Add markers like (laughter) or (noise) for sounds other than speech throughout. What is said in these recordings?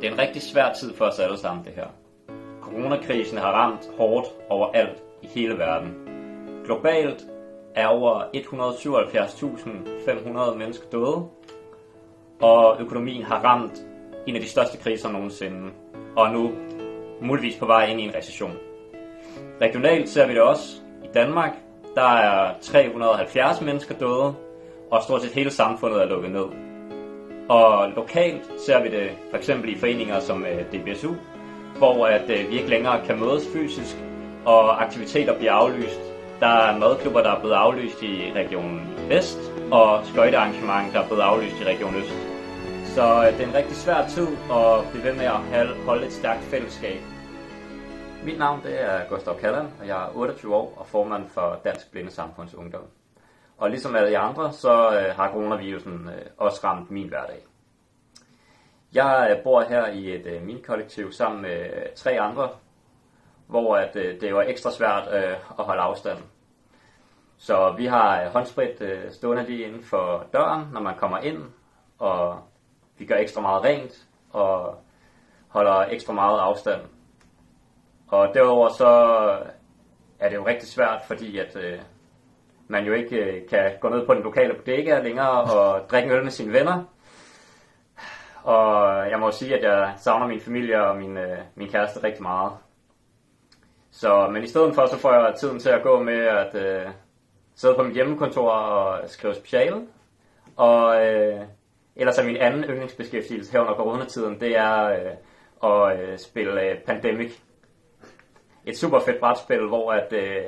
Det er en rigtig svær tid for os alle sammen, det her. Coronakrisen har ramt hårdt overalt i hele verden. Globalt er over 177.500 mennesker døde, og økonomien har ramt en af de største kriser nogensinde, og nu muligvis på vej ind i en recession. Regionalt ser vi det også i Danmark. Der er 370 mennesker døde, og stort set hele samfundet er lukket ned. Og lokalt ser vi det for eksempel i foreninger som øh, DBSU, hvor at øh, vi ikke længere kan mødes fysisk, og aktiviteter bliver aflyst. Der er madklubber, der er blevet aflyst i Region Vest, og skøjtearrangement, der er blevet aflyst i Region Øst. Så øh, det er en rigtig svær tid at blive ved med at holde et stærkt fællesskab. Mit navn det er Gustav Kallan, og jeg er 28 år og formand for Dansk Blindesamfunds Ungdom. Og ligesom alle de andre, så øh, har coronavirusen øh, også ramt min hverdag. Jeg øh, bor her i et øh, minikollektiv sammen med øh, tre andre, hvor at, øh, det var ekstra svært øh, at holde afstand. Så vi har øh, håndsprit øh, stående lige inden for døren, når man kommer ind, og vi gør ekstra meget rent og holder ekstra meget afstand. Og derover så øh, er det jo rigtig svært, fordi at øh, man jo ikke øh, kan gå ned på den lokale bodega længere og drikke øl med sine venner. Og jeg må sige, at jeg savner min familie og min, øh, min kæreste rigtig meget. Så, men i stedet for, så får jeg tiden til at gå med at øh, sidde på mit hjemmekontor og skrive speciale. Og øh, ellers er min anden yndlingsbeskæftigelse her under coronatiden, det er øh, at øh, spille øh, Pandemic. Et super fedt brætspil, hvor at, øh,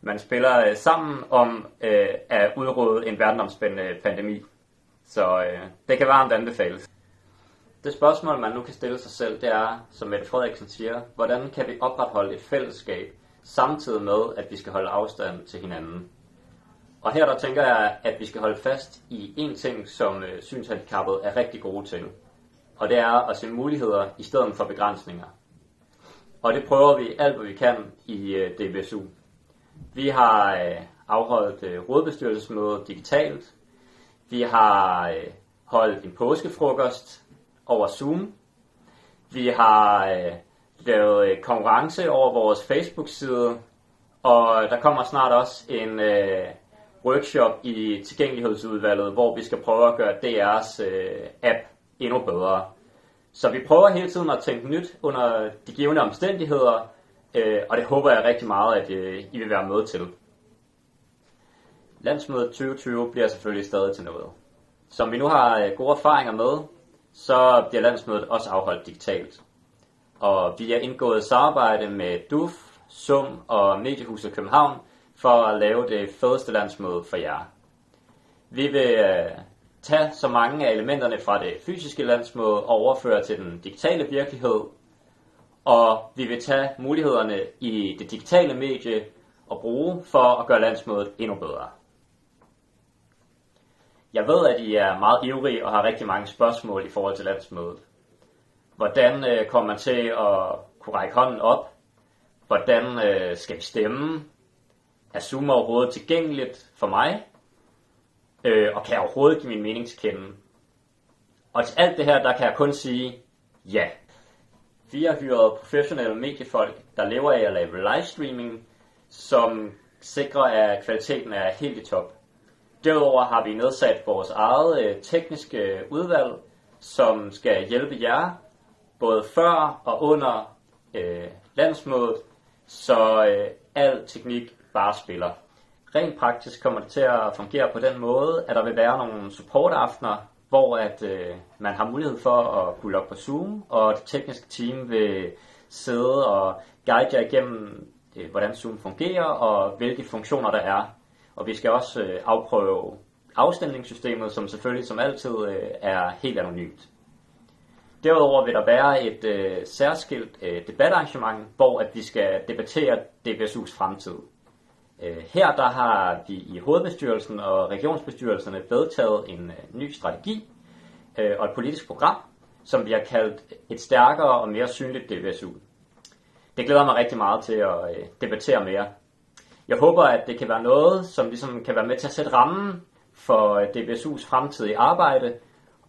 man spiller øh, sammen om øh, at udrydde en verdensomspændende pandemi. Så øh, det kan varmt anbefales. Det spørgsmål, man nu kan stille sig selv, det er, som Mette Frederiksen siger, hvordan kan vi opretholde et fællesskab, samtidig med, at vi skal holde afstand til hinanden? Og her der tænker jeg, at vi skal holde fast i en ting, som øh, synshandicappet er rigtig gode til. Og det er at se muligheder i stedet for begrænsninger. Og det prøver vi alt, hvad vi kan i øh, DBSU. Vi har øh, afholdt øh, rådbestyrelsesmøde digitalt. Vi har øh, holdt en påskefrokost over Zoom. Vi har øh, lavet øh, konkurrence over vores Facebook-side. Og der kommer snart også en øh, workshop i tilgængelighedsudvalget, hvor vi skal prøve at gøre DR's øh, app endnu bedre. Så vi prøver hele tiden at tænke nyt under de givende omstændigheder, øh, og det håber jeg rigtig meget, at øh, I vil være med til. Landsmødet 2020 bliver selvfølgelig stadig til noget. Som vi nu har øh, gode erfaringer med, så bliver landsmødet også afholdt digitalt. Og vi har indgået samarbejde med DUF, SUM og Mediehuset København for at lave det fedeste landsmøde for jer. Vi vil øh, tage så mange af elementerne fra det fysiske landsmøde og overføre til den digitale virkelighed, og vi vil tage mulighederne i det digitale medie og bruge for at gøre landsmødet endnu bedre. Jeg ved, at I er meget ivrige og har rigtig mange spørgsmål i forhold til landsmødet. Hvordan øh, kommer man til at kunne række hånden op? Hvordan øh, skal vi stemme? Er Zoom overhovedet tilgængeligt for mig? Øh, og kan jeg overhovedet give min mening til kende? Og til alt det her, der kan jeg kun sige ja. Vi har hyret professionelle mediefolk, der lever af at lave livestreaming, som sikrer, at kvaliteten er helt i top. Derudover har vi nedsat vores eget øh, tekniske øh, udvalg, som skal hjælpe jer, både før og under øh, landsmødet, så øh, al teknik bare spiller. Rent praktisk kommer det til at fungere på den måde, at der vil være nogle supportaftener, hvor at øh, man har mulighed for at kunne logge på Zoom, og det tekniske team vil sidde og guide jer igennem, øh, hvordan Zoom fungerer, og hvilke funktioner der er. Og vi skal også øh, afprøve afstemningssystemet, som selvfølgelig som altid øh, er helt anonymt. Derudover vil der være et øh, særskilt øh, debatarrangement, hvor at vi skal debattere DBSU's fremtid. Øh, her der har vi i hovedbestyrelsen og regionsbestyrelserne vedtaget en øh, ny strategi øh, og et politisk program, som vi har kaldt et stærkere og mere synligt DVSU. Det glæder mig rigtig meget til at øh, debattere mere. Jeg håber, at det kan være noget, som ligesom kan være med til at sætte rammen for øh, DBSU's fremtidige arbejde,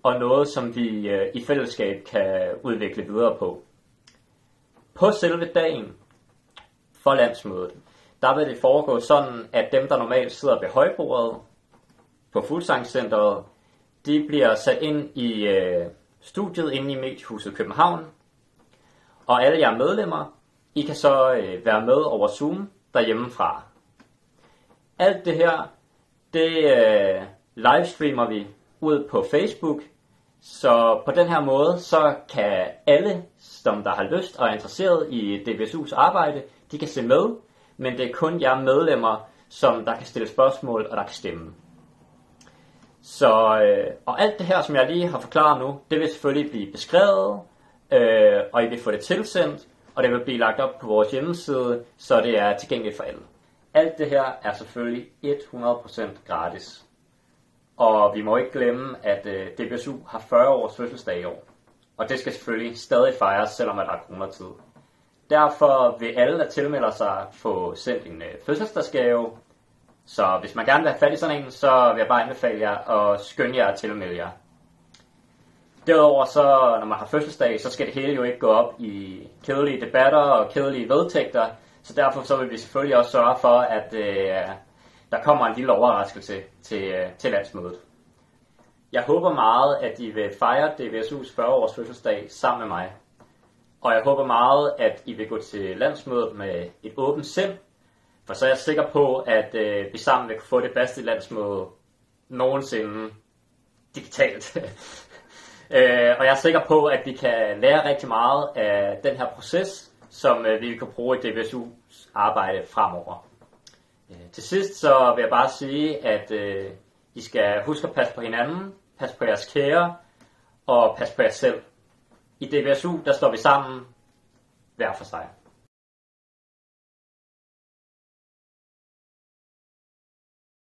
og noget, som vi øh, i fællesskab kan udvikle videre på. På selve dagen for landsmødet, der vil det foregå sådan, at dem, der normalt sidder ved højbordet på Fuglsangcenteret, de bliver sat ind i øh, studiet inde i Mediehuset København, og alle jer medlemmer, I kan så øh, være med over Zoom derhjemmefra. Alt det her, det øh, livestreamer vi ud på Facebook, så på den her måde, så kan alle, som der har lyst og er interesseret i DBSU's arbejde, de kan se med, men det er kun jer medlemmer, som der kan stille spørgsmål og der kan stemme. Så, øh, og alt det her, som jeg lige har forklaret nu, det vil selvfølgelig blive beskrevet, øh, og I vil få det tilsendt, og det vil blive lagt op på vores hjemmeside, så det er tilgængeligt for alle. Alt det her er selvfølgelig 100% gratis. Og vi må ikke glemme, at øh, DBSU har 40 års fødselsdag i år. Og det skal selvfølgelig stadig fejres, selvom at der er coronatid. Derfor vil alle, der tilmelder sig, få sendt en øh, fødselsdagsgave. Så hvis man gerne vil have fat i sådan en, så vil jeg bare anbefale jer at skynde jer at tilmelde jer. Derudover så, når man har fødselsdag, så skal det hele jo ikke gå op i kedelige debatter og kedelige vedtægter. Så derfor så vil vi selvfølgelig også sørge for, at øh, der kommer en lille overraskelse til, øh, til landsmødet. Jeg håber meget, at I vil fejre DVSU's 40 års fødselsdag sammen med mig. Og jeg håber meget, at I vil gå til landsmødet med et åbent sind, for så er jeg sikker på, at øh, vi sammen vil kunne få det bedste landsmøde nogensinde digitalt. (laughs) øh, og jeg er sikker på, at vi kan lære rigtig meget af den her proces, som øh, vi kan bruge i DBSU's arbejde fremover. Øh, til sidst så vil jeg bare sige, at øh, I skal huske at passe på hinanden, passe på jeres kære og passe på jer selv. I DBSU, der står vi sammen hver for sig.